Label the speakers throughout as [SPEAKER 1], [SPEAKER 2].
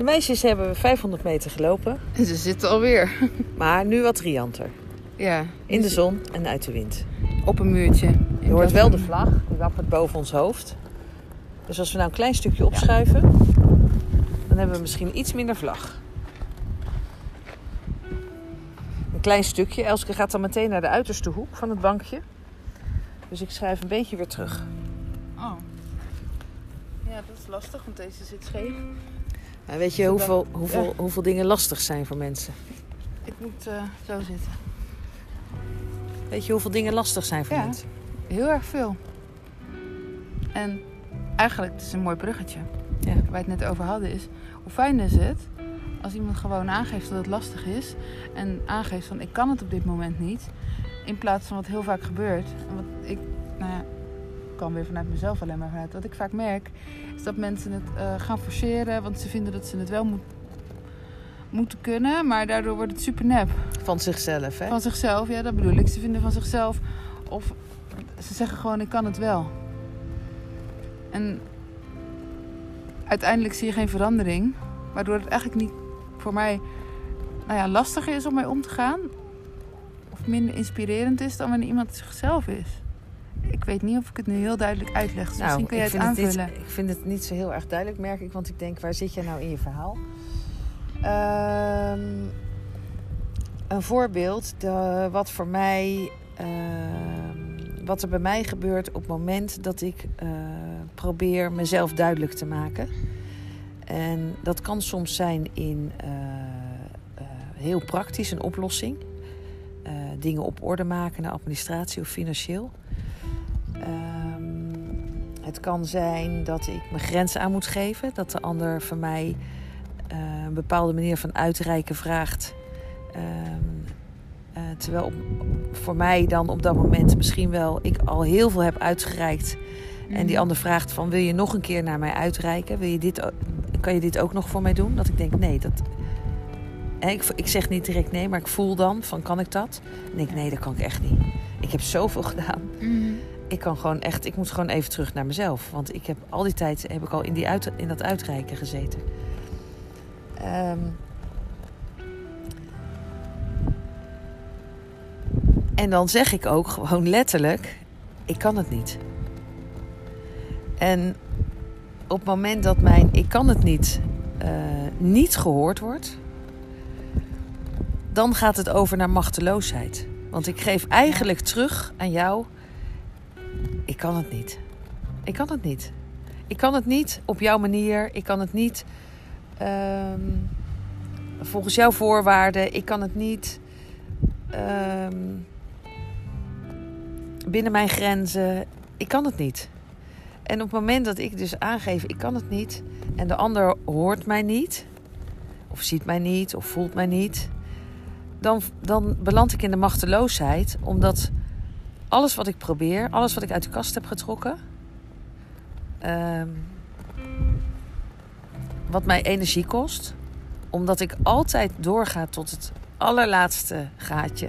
[SPEAKER 1] De meisjes hebben 500 meter gelopen,
[SPEAKER 2] En ze zitten alweer.
[SPEAKER 1] maar nu wat rianter.
[SPEAKER 2] Ja.
[SPEAKER 1] In de zon en uit de wind.
[SPEAKER 2] Op een muurtje.
[SPEAKER 1] Je hoort wel de vlag, die wappert boven ons hoofd. Dus als we nou een klein stukje opschuiven, dan hebben we misschien iets minder vlag. Een klein stukje. Elske gaat dan meteen naar de uiterste hoek van het bankje. Dus ik schuif een beetje weer terug.
[SPEAKER 2] Oh. Ja, dat is lastig, want deze zit scheef.
[SPEAKER 1] Nou, weet je hoeveel, hoeveel, hoeveel dingen lastig zijn voor mensen?
[SPEAKER 2] Ik moet eh, zo zitten.
[SPEAKER 1] Weet je hoeveel dingen lastig zijn voor
[SPEAKER 2] Ja.
[SPEAKER 1] mensen?
[SPEAKER 2] Heel erg veel. En eigenlijk, het is een mooi bruggetje.
[SPEAKER 1] Ja.
[SPEAKER 2] Waar we het net over hadden, is hoe fijn is het als iemand gewoon aangeeft dat het lastig is. En aangeeft van ik kan het op dit moment niet. In plaats van wat heel vaak gebeurt. En wat ik, nou ja, kan weer vanuit mezelf alleen maar vanuit. Wat ik vaak merk, is dat mensen het eh, gaan forceren. Want ze vinden dat ze het wel moet, moeten kunnen. Maar daardoor wordt het super nep.
[SPEAKER 1] Van zichzelf, hè?
[SPEAKER 2] Van zichzelf, ja, dat bedoel ik. Ze vinden van zichzelf. Of ze zeggen gewoon: ik kan het wel. En uiteindelijk zie je geen verandering. Waardoor het eigenlijk niet voor mij nou ja, lastiger is om mee om te gaan. Of minder inspirerend is dan wanneer iemand zichzelf is. Ik weet niet of ik het nu heel duidelijk uitleg. Dus misschien kun jij
[SPEAKER 1] ik
[SPEAKER 2] het aanvullen.
[SPEAKER 1] niet, ik vind het niet zo heel erg duidelijk, merk ik. Want ik denk, waar zit jij nou in je verhaal? Ehm, een voorbeeld, de, wat voor mij... ehm, wat er bij mij gebeurt op het moment dat ik eh, probeer mezelf duidelijk te maken. En dat kan soms zijn in eh, eh, heel praktisch een oplossing. Dingen op orde maken naar administratie of financieel. Ehm, het kan zijn dat ik mijn grenzen aan moet geven. Dat de ander van mij eh, een bepaalde manier van uitreiken vraagt. Ehm, eh, terwijl op- voor mij dan op dat moment misschien wel ik al heel veel heb uitgereikt. En die
[SPEAKER 2] Mhm.
[SPEAKER 1] ander vraagt van wil je nog een keer naar mij uitreiken? Wil je dit, kan je dit ook nog voor mij doen? Dat ik denk nee, dat... En ik, ik zeg niet direct nee, maar ik voel dan van kan ik dat? En ik denk nee, dat kan ik echt niet. Ik heb zoveel gedaan
[SPEAKER 2] Mhm.
[SPEAKER 1] Ik kan gewoon echt, ik moet gewoon even terug naar mezelf. Want ik heb al die tijd heb ik al in, die in dat uitreiken gezeten. Ehm, en dan zeg ik ook gewoon letterlijk: ik kan het niet. En op het moment dat mijn ik kan het niet eh, niet gehoord wordt, dan gaat het over naar machteloosheid. Want ik geef eigenlijk terug aan jou ik kan het niet. Ik kan het niet. Ik kan het niet op jouw manier. Ik kan het niet ehm, volgens jouw voorwaarden. Ik kan het niet ehm, binnen mijn grenzen. Ik kan het niet. En op het moment dat ik dus aangeef, ik kan het niet. En de ander hoort mij niet. Of ziet mij niet. Of voelt mij niet. Dan, dan beland ik in de machteloosheid. Omdat alles wat ik probeer, alles wat ik uit de kast heb getrokken, ehm, wat mij energie kost, omdat ik altijd doorga tot het allerlaatste gaatje,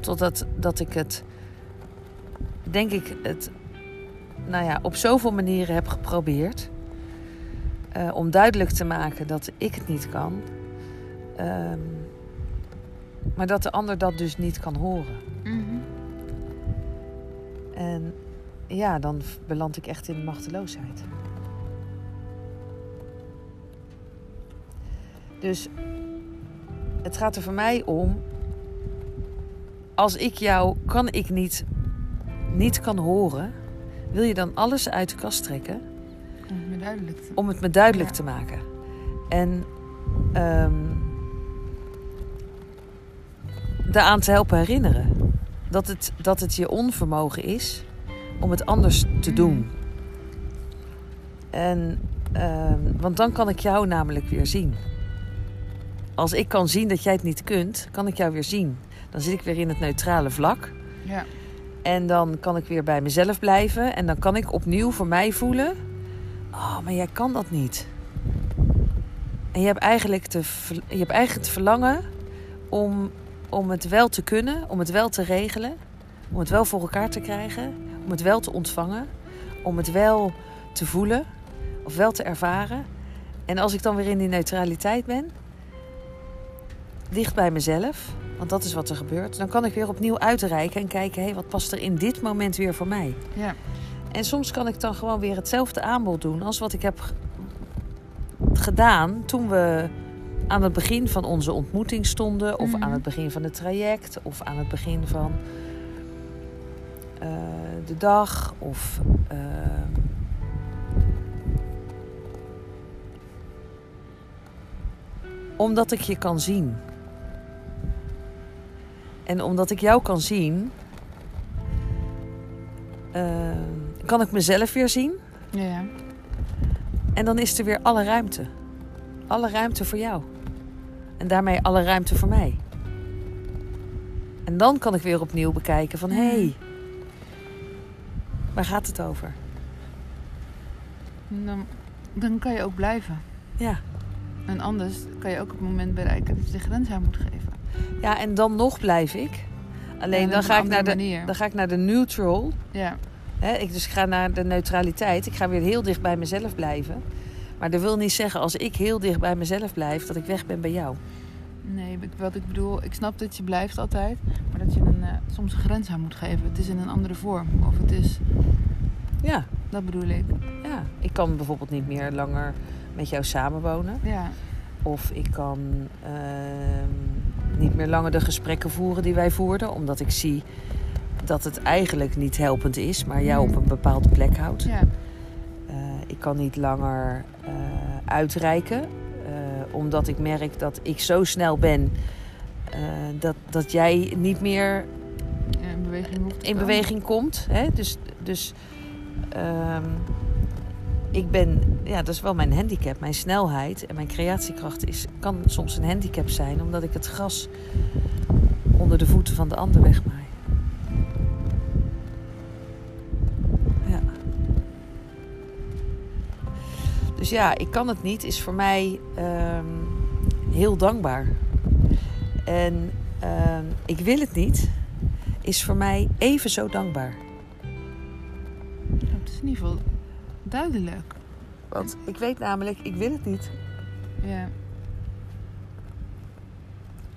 [SPEAKER 1] totdat dat ik het, denk ik, het, nou ja, op zoveel manieren heb geprobeerd eh, om duidelijk te maken dat ik het niet kan, ehm, maar dat de ander dat dus niet kan horen.
[SPEAKER 2] Mhm.
[SPEAKER 1] En ja, dan beland ik echt in machteloosheid. Dus het gaat er voor mij om. Als ik jou kan ik niet, niet kan horen, wil je dan alles uit de kast trekken
[SPEAKER 2] Om het me duidelijk te
[SPEAKER 1] om het me duidelijk
[SPEAKER 2] Ja.
[SPEAKER 1] te maken. En ehm daaraan te helpen herinneren. Dat het, dat het je onvermogen is om het anders te doen. En, ehm, want dan kan ik jou namelijk weer zien. Als ik kan zien dat jij het niet kunt, kan ik jou weer zien. Dan zit ik weer in het neutrale vlak.
[SPEAKER 2] Ja.
[SPEAKER 1] En dan kan ik weer bij mezelf blijven. En dan kan ik opnieuw voor mij voelen. Oh, maar jij kan dat niet. En je hebt eigenlijk te, je hebt eigenlijk het verlangen om, om het wel te kunnen, om het wel te regelen, om het wel voor elkaar te krijgen, om het wel te ontvangen, om het wel te voelen of wel te ervaren. En als ik dan weer in die neutraliteit ben, dicht bij mezelf, want dat is wat er gebeurt, dan kan ik weer opnieuw uitreiken en kijken, hé, hey, wat past er in dit moment weer voor mij?
[SPEAKER 2] Ja.
[SPEAKER 1] En soms kan ik dan gewoon weer hetzelfde aanbod doen als wat ik heb gedaan toen we aan het begin van onze ontmoeting stonden, of
[SPEAKER 2] Mhm.
[SPEAKER 1] aan het begin van het traject, of aan het begin van eh, de dag, of. ehm, omdat ik je kan zien. En omdat ik jou kan zien, eh, kan ik mezelf weer zien.
[SPEAKER 2] Ja, ja.
[SPEAKER 1] En dan is er weer alle ruimte. Alle ruimte voor jou. En daarmee alle ruimte voor mij. En dan kan ik weer opnieuw bekijken van... hé, hey, waar gaat het over?
[SPEAKER 2] Dan, dan kan je ook blijven.
[SPEAKER 1] Ja.
[SPEAKER 2] En anders kan je ook het moment bereiken dat je de grens aan moet geven.
[SPEAKER 1] ja, en dan nog blijf ik. Alleen
[SPEAKER 2] Ja,
[SPEAKER 1] dan, ga ik naar de, dan ga ik naar de neutral.
[SPEAKER 2] Ja,
[SPEAKER 1] Hè? Ik, dus ik ga naar de neutraliteit. Ik ga weer heel dicht bij mezelf blijven. Maar dat wil niet zeggen als ik heel dicht bij mezelf blijf... dat ik weg ben bij jou.
[SPEAKER 2] nee, wat ik bedoel, ik snap dat je blijft altijd, maar dat je een, eh, soms een grens aan moet geven. Het is in een andere vorm. Of het is,
[SPEAKER 1] Ja,
[SPEAKER 2] dat bedoel ik.
[SPEAKER 1] ja. Ik kan bijvoorbeeld niet meer langer met jou samenwonen.
[SPEAKER 2] Ja,
[SPEAKER 1] Of ik kan ehm, niet meer langer de gesprekken voeren die wij voerden. Omdat ik zie dat het eigenlijk niet helpend is, maar jou op een bepaalde plek houdt.
[SPEAKER 2] ja,
[SPEAKER 1] ik kan niet langer eh, uitreiken. eh, omdat ik merk dat ik zo snel ben eh, dat, dat jij niet meer
[SPEAKER 2] ja, in beweging
[SPEAKER 1] in beweging komt. Hè? Dus, dus ehm, ik ben, ja, dat is wel mijn handicap. Mijn snelheid en mijn creatiekracht is, kan soms een handicap zijn, omdat ik het gras onder de voeten van de ander wegmaai. Dus ja, ik kan het niet, is voor mij ehm, heel dankbaar. En ehm, ik wil het niet, is voor mij even zo dankbaar.
[SPEAKER 2] Het is in ieder geval duidelijk.
[SPEAKER 1] Want ik weet namelijk, ik wil het niet.
[SPEAKER 2] Ja,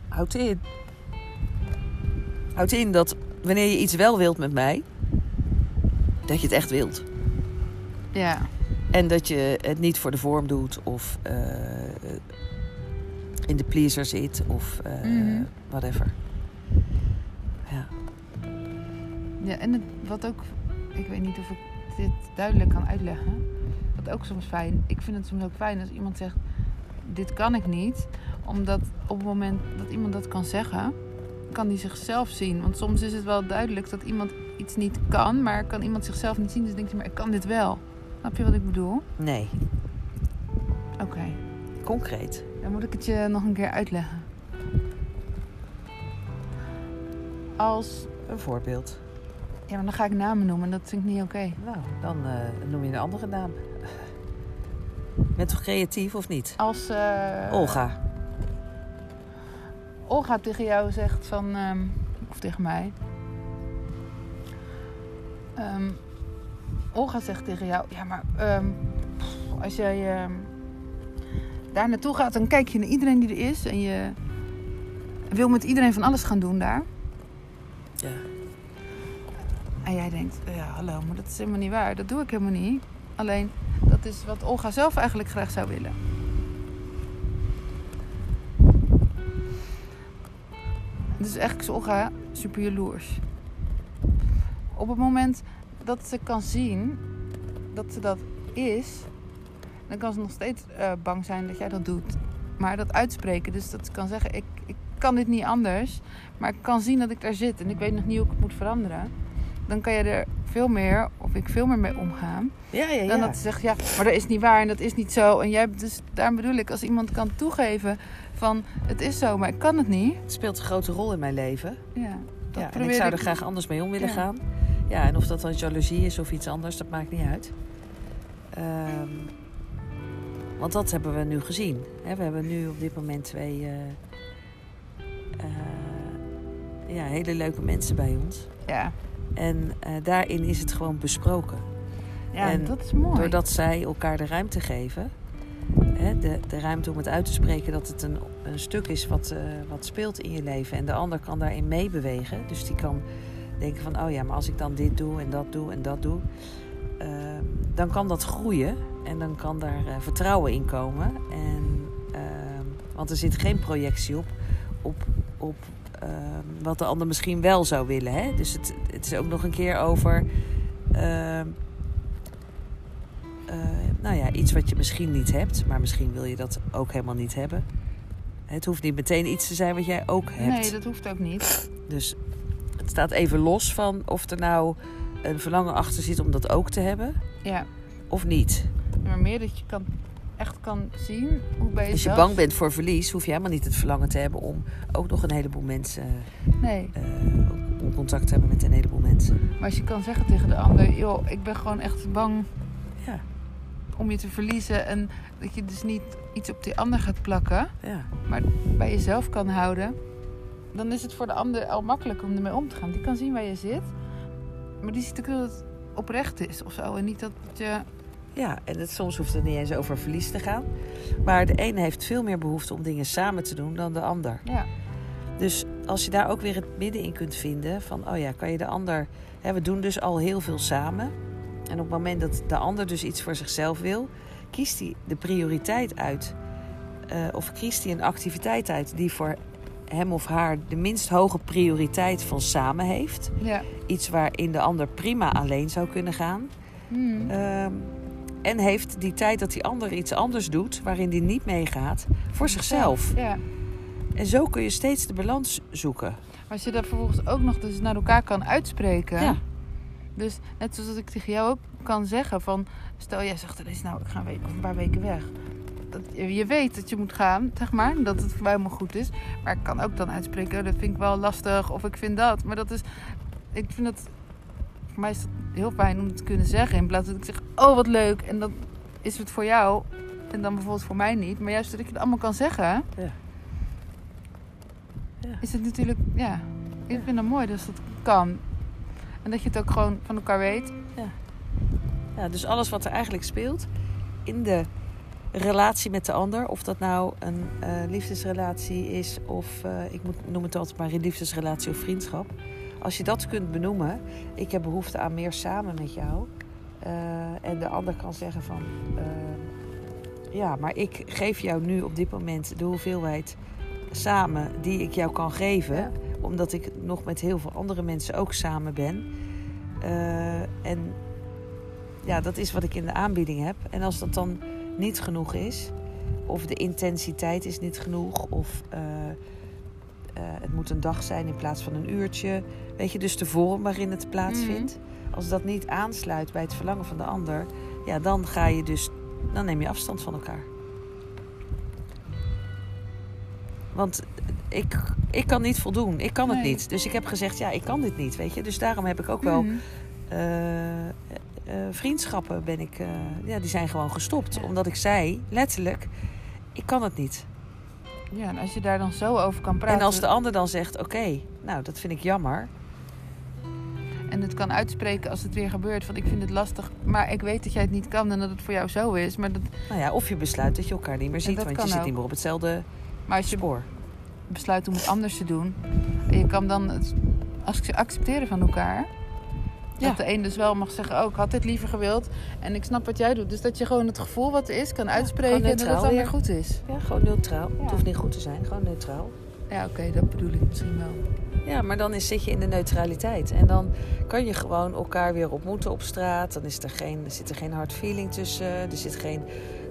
[SPEAKER 1] Houd in. Houd in dat wanneer je iets wel wilt met mij, dat je het echt wilt.
[SPEAKER 2] ja,
[SPEAKER 1] En dat je het niet voor de vorm doet of eh, in de pleaser zit of eh,
[SPEAKER 2] Mhm.
[SPEAKER 1] whatever. Ja.
[SPEAKER 2] ja. En het, wat ook, ik weet niet of ik dit duidelijk kan uitleggen. Wat ook soms fijn, ik vind het soms ook fijn als iemand zegt, dit kan ik niet. Omdat op het moment dat iemand dat kan zeggen, kan die zichzelf zien. Want soms is het wel duidelijk dat iemand iets niet kan, maar kan iemand zichzelf niet zien. Dus denkt hij, maar ik kan dit wel. Snap je wat ik bedoel?
[SPEAKER 1] Nee,
[SPEAKER 2] Oké,
[SPEAKER 1] concreet.
[SPEAKER 2] dan moet ik het je nog een keer uitleggen. Als,
[SPEAKER 1] Een voorbeeld.
[SPEAKER 2] ja, maar dan ga ik namen noemen en dat vind ik niet oké.
[SPEAKER 1] Nou, dan eh, noem je een andere naam. Bent toch creatief of niet?
[SPEAKER 2] Als eh,
[SPEAKER 1] Olga.
[SPEAKER 2] Olga tegen jou zegt van, ehm, of tegen mij. Ehm, Olga zegt tegen jou, ja maar ehm, als jij ehm, daar naartoe gaat, dan kijk je naar iedereen die er is en je wil met iedereen van alles gaan doen daar.
[SPEAKER 1] Ja.
[SPEAKER 2] En jij denkt, ja hallo, maar dat is helemaal niet waar. Dat doe ik helemaal niet. Alleen, dat is wat Olga zelf eigenlijk graag zou willen. Dus eigenlijk is Olga super jaloers. Op het moment dat ze kan zien dat ze dat is, dan kan ze nog steeds eh, bang zijn dat jij dat doet. Maar dat uitspreken, dus dat ze kan zeggen: ik, ik kan dit niet anders, maar ik kan zien dat ik daar zit en ik weet nog niet hoe ik het moet veranderen. Dan kan je er veel meer, of ik veel meer mee omgaan.
[SPEAKER 1] Ja, ja,
[SPEAKER 2] Dan
[SPEAKER 1] ja.
[SPEAKER 2] dat ze zegt, ja, maar dat is niet waar en dat is niet zo. En jij, dus daarom bedoel ik, als iemand kan toegeven van het is zo, maar ik kan het niet.
[SPEAKER 1] Het speelt een grote rol in mijn leven.
[SPEAKER 2] Ja, dat
[SPEAKER 1] Ja, en ik zou er graag anders mee om willen
[SPEAKER 2] Ja.
[SPEAKER 1] gaan. Ja, en of dat dan jaloezie is of iets anders, dat maakt niet uit. Ehm, want dat hebben we nu gezien. Hè, we hebben nu op dit moment twee eh, eh, ja, hele leuke mensen bij ons.
[SPEAKER 2] Ja,
[SPEAKER 1] En eh, daarin is het gewoon besproken.
[SPEAKER 2] ja
[SPEAKER 1] En
[SPEAKER 2] dat is mooi.
[SPEAKER 1] Doordat zij elkaar de ruimte geven, hè, de, de ruimte om het uit te spreken dat het een, een stuk is wat, wat speelt in je leven. En de ander kan daarin meebewegen. Dus die kan denken van, oh ja, maar als ik dan dit doe en dat doe en dat doe, ehm, dan kan dat groeien en dan kan daar eh, vertrouwen in komen. En, ehm, want er zit geen projectie op, op, op wat de ander misschien wel zou willen. Hè? Dus het, het is ook nog een keer over. ehm, eh, nou ja, iets wat je misschien niet hebt, maar misschien wil je dat ook helemaal niet hebben. Het hoeft niet meteen iets te zijn wat jij ook hebt.
[SPEAKER 2] Nee, dat hoeft ook niet.
[SPEAKER 1] Dus staat even los van of er nou een verlangen achter zit om dat ook te hebben.
[SPEAKER 2] Ja,
[SPEAKER 1] of niet.
[SPEAKER 2] maar meer dat je kan, echt kan zien hoe bij
[SPEAKER 1] Als je
[SPEAKER 2] jezelf...
[SPEAKER 1] bang bent voor verlies, hoef je helemaal niet het verlangen te hebben om ook nog een heleboel mensen,
[SPEAKER 2] Nee,
[SPEAKER 1] om contact te hebben met een heleboel mensen.
[SPEAKER 2] maar als je kan zeggen tegen de ander... joh, ik ben gewoon echt bang
[SPEAKER 1] Ja,
[SPEAKER 2] om je te verliezen... en dat je dus niet iets op die ander gaat plakken...
[SPEAKER 1] ja,
[SPEAKER 2] maar bij jezelf kan houden... dan is het voor de ander al makkelijk om ermee om te gaan. Die kan zien waar je zit... maar die ziet ook dat het oprecht is of zo... en niet dat je...
[SPEAKER 1] ja. En het, soms hoeft het niet eens over verlies te gaan. Maar de een heeft veel meer behoefte om dingen samen te doen dan de ander.
[SPEAKER 2] Ja,
[SPEAKER 1] Dus als je daar ook weer het midden in kunt vinden van, oh ja, kan je de ander... Hè, we doen dus al heel veel samen. En op het moment dat de ander dus iets voor zichzelf wil, kiest hij de prioriteit uit. Eh, of kiest hij een activiteit uit die voor hem of haar de minst hoge prioriteit van samen heeft.
[SPEAKER 2] ja.
[SPEAKER 1] Iets waarin de ander prima alleen zou kunnen gaan.
[SPEAKER 2] Hmm.
[SPEAKER 1] Ehm, en heeft die tijd dat die ander iets anders doet, waarin die niet meegaat, voor zichzelf.
[SPEAKER 2] Ja.
[SPEAKER 1] En zo kun je steeds de balans zoeken.
[SPEAKER 2] Maar als je dat vervolgens ook nog dus naar elkaar kan uitspreken.
[SPEAKER 1] Ja.
[SPEAKER 2] Dus net zoals ik tegen jou ook kan zeggen van... Stel jij zegt ineens, nou ik ga een, week of een paar weken weg. Dat, je weet dat je moet gaan, zeg maar. Dat het voor mij helemaal goed is. Maar ik kan ook dan uitspreken, oh, dat vind ik wel lastig. Of ik vind dat. Maar dat is... Ik vind het... Voor mij is het heel fijn om het te kunnen zeggen. In plaats dat ik zeg, oh wat leuk. En dan is het voor jou. En dan bijvoorbeeld voor mij niet. Maar juist dat ik het allemaal kan zeggen.
[SPEAKER 1] Ja. Ja.
[SPEAKER 2] Is het natuurlijk... Ja, ik vind het mooi dat dat kan. En dat je het ook gewoon van elkaar weet.
[SPEAKER 1] Ja, dus alles wat er eigenlijk speelt in de relatie met de ander, of dat nou een eh, liefdesrelatie is of eh, ik moet, noem het altijd maar een liefdesrelatie of vriendschap. Als je dat kunt benoemen, ik heb behoefte aan meer samen met jou. eh, en de ander kan zeggen van, ja, maar ik geef jou nu op dit moment de hoeveelheid samen die ik jou kan geven, omdat ik nog met heel veel andere mensen ook samen ben. En ja, dat is wat ik in de aanbieding heb. En als dat dan niet genoeg is, of de intensiteit is niet genoeg, of eh, eh, het moet een dag zijn in plaats van een uurtje. Weet je, dus de vorm waarin het plaatsvindt. Als dat niet aansluit bij het verlangen van de ander, ja, dan ga je dus, dan neem je afstand van elkaar. Want ik, ik kan niet voldoen. Ik kan het
[SPEAKER 2] Nee.
[SPEAKER 1] niet. Dus ik heb gezegd, ja, ik kan dit niet, weet je. Dus daarom heb ik ook wel
[SPEAKER 2] Mhm.
[SPEAKER 1] eh, eh, vriendschappen ben ik, eh, ja, die zijn gewoon gestopt. Omdat ik zei, letterlijk, ik kan het niet.
[SPEAKER 2] Ja, en als je daar dan zo over kan praten.
[SPEAKER 1] En als de ander dan zegt, oké, nou, dat vind ik jammer.
[SPEAKER 2] En het kan uitspreken als het weer gebeurt. Van ik vind het lastig, maar ik weet dat jij het niet kan en dat het voor jou zo is. Maar, dat,
[SPEAKER 1] Nou ja, of je besluit dat je elkaar niet meer ziet, want je zit niet meer op hetzelfde
[SPEAKER 2] maar als je
[SPEAKER 1] spoor.
[SPEAKER 2] besluit om het anders te doen. En je kan dan het ac- accepteren van elkaar.
[SPEAKER 1] Ja.
[SPEAKER 2] Dat de een dus wel mag zeggen, oh, ik had dit liever gewild. En ik snap wat jij doet. Dus dat je gewoon het gevoel wat er is kan uitspreken. en dat het dan weer goed is.
[SPEAKER 1] Ja, gewoon neutraal. Het hoeft niet goed te zijn, gewoon neutraal.
[SPEAKER 2] Ja, oké, dat bedoel ik misschien wel.
[SPEAKER 1] Ja, maar dan is, zit je in de neutraliteit. En dan kan je gewoon elkaar weer ontmoeten op straat. Dan is er geen, er zit er geen hard feeling tussen. Er zit geen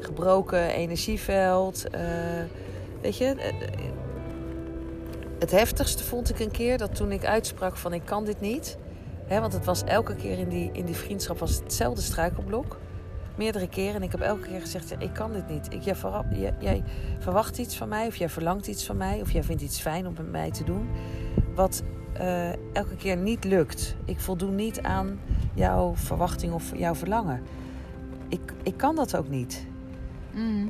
[SPEAKER 1] gebroken energieveld. Eh, weet je, eh, eh, het heftigste vond ik een keer dat toen ik uitsprak van ik kan dit niet. Want het was elke keer in die, in die vriendschap was het hetzelfde struikelblok. Meerdere keren. En ik heb elke keer gezegd, ik kan dit niet. Ik, jij, verwa- jij, jij verwacht iets van mij. Of jij verlangt iets van mij. Of jij vindt iets fijn om met mij te doen. Wat eh, elke keer niet lukt. Ik voldoen niet aan jouw verwachting of jouw verlangen. Ik, ik kan dat ook niet.
[SPEAKER 2] Mhm.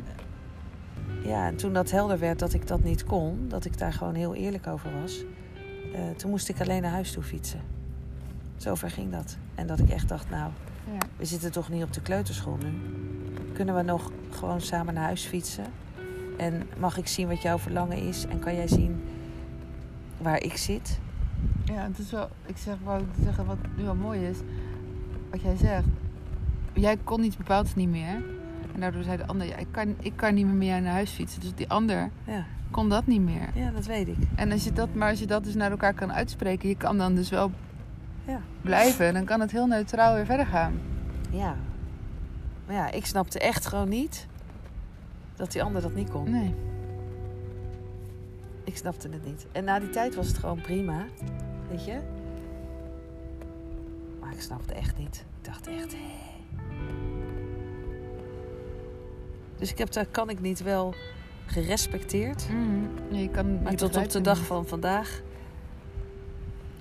[SPEAKER 1] Ja, en toen dat helder werd dat ik dat niet kon, dat ik daar gewoon heel eerlijk over was, eh, toen moest ik alleen naar huis toe fietsen. Zover ging dat. En dat ik echt dacht, nou,
[SPEAKER 2] Ja.
[SPEAKER 1] we zitten toch niet op de kleuterschool nu. kunnen we nog gewoon samen naar huis fietsen. En mag ik zien wat jouw verlangen is en kan jij zien waar ik zit?
[SPEAKER 2] Ja, het is wel, ik zeg, wou zeggen wat nu wel mooi is. Wat jij zegt. Jij kon iets bepaalds niet meer. En daardoor zei de ander, ja, ik, kan, ik kan niet meer jou naar huis fietsen. Dus die ander
[SPEAKER 1] Ja,
[SPEAKER 2] kon dat niet meer.
[SPEAKER 1] ja dat weet ik.
[SPEAKER 2] En als je dat, maar als je dat dus naar elkaar kan uitspreken, je kan dan dus wel
[SPEAKER 1] Ja.
[SPEAKER 2] blijven. Dan kan het heel neutraal weer verder gaan.
[SPEAKER 1] Ja. Maar ja, ik snapte echt gewoon niet dat die ander dat niet kon.
[SPEAKER 2] Nee.
[SPEAKER 1] Ik snapte het niet. En na die tijd was het gewoon prima. Weet je? Maar ik snapte echt niet. Ik dacht echt, hé. Dus ik heb dat kan ik niet wel gerespecteerd.
[SPEAKER 2] Ja, je kan,
[SPEAKER 1] Maar tot op de dag van vandaag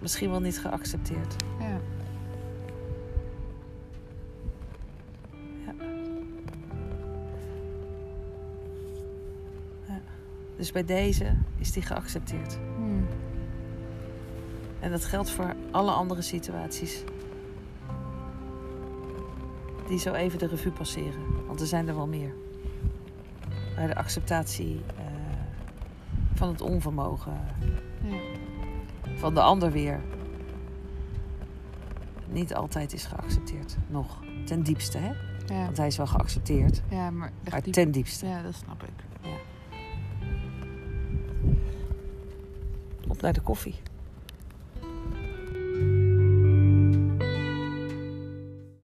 [SPEAKER 1] misschien wel niet geaccepteerd.
[SPEAKER 2] Ja.
[SPEAKER 1] Dus bij deze is die geaccepteerd.
[SPEAKER 2] Mhm.
[SPEAKER 1] En dat geldt voor alle andere situaties. Die zo even de revue passeren. Want er zijn er wel meer. Waar de acceptatie eh, van het onvermogen. Van de ander weer niet altijd is geaccepteerd. Nog. Ten diepste, hè?
[SPEAKER 2] Ja.
[SPEAKER 1] Want hij is wel geaccepteerd,
[SPEAKER 2] ja, maar echt
[SPEAKER 1] maar
[SPEAKER 2] diep-
[SPEAKER 1] ten diepste.
[SPEAKER 2] Ja, dat snap ik.
[SPEAKER 1] Op naar de koffie.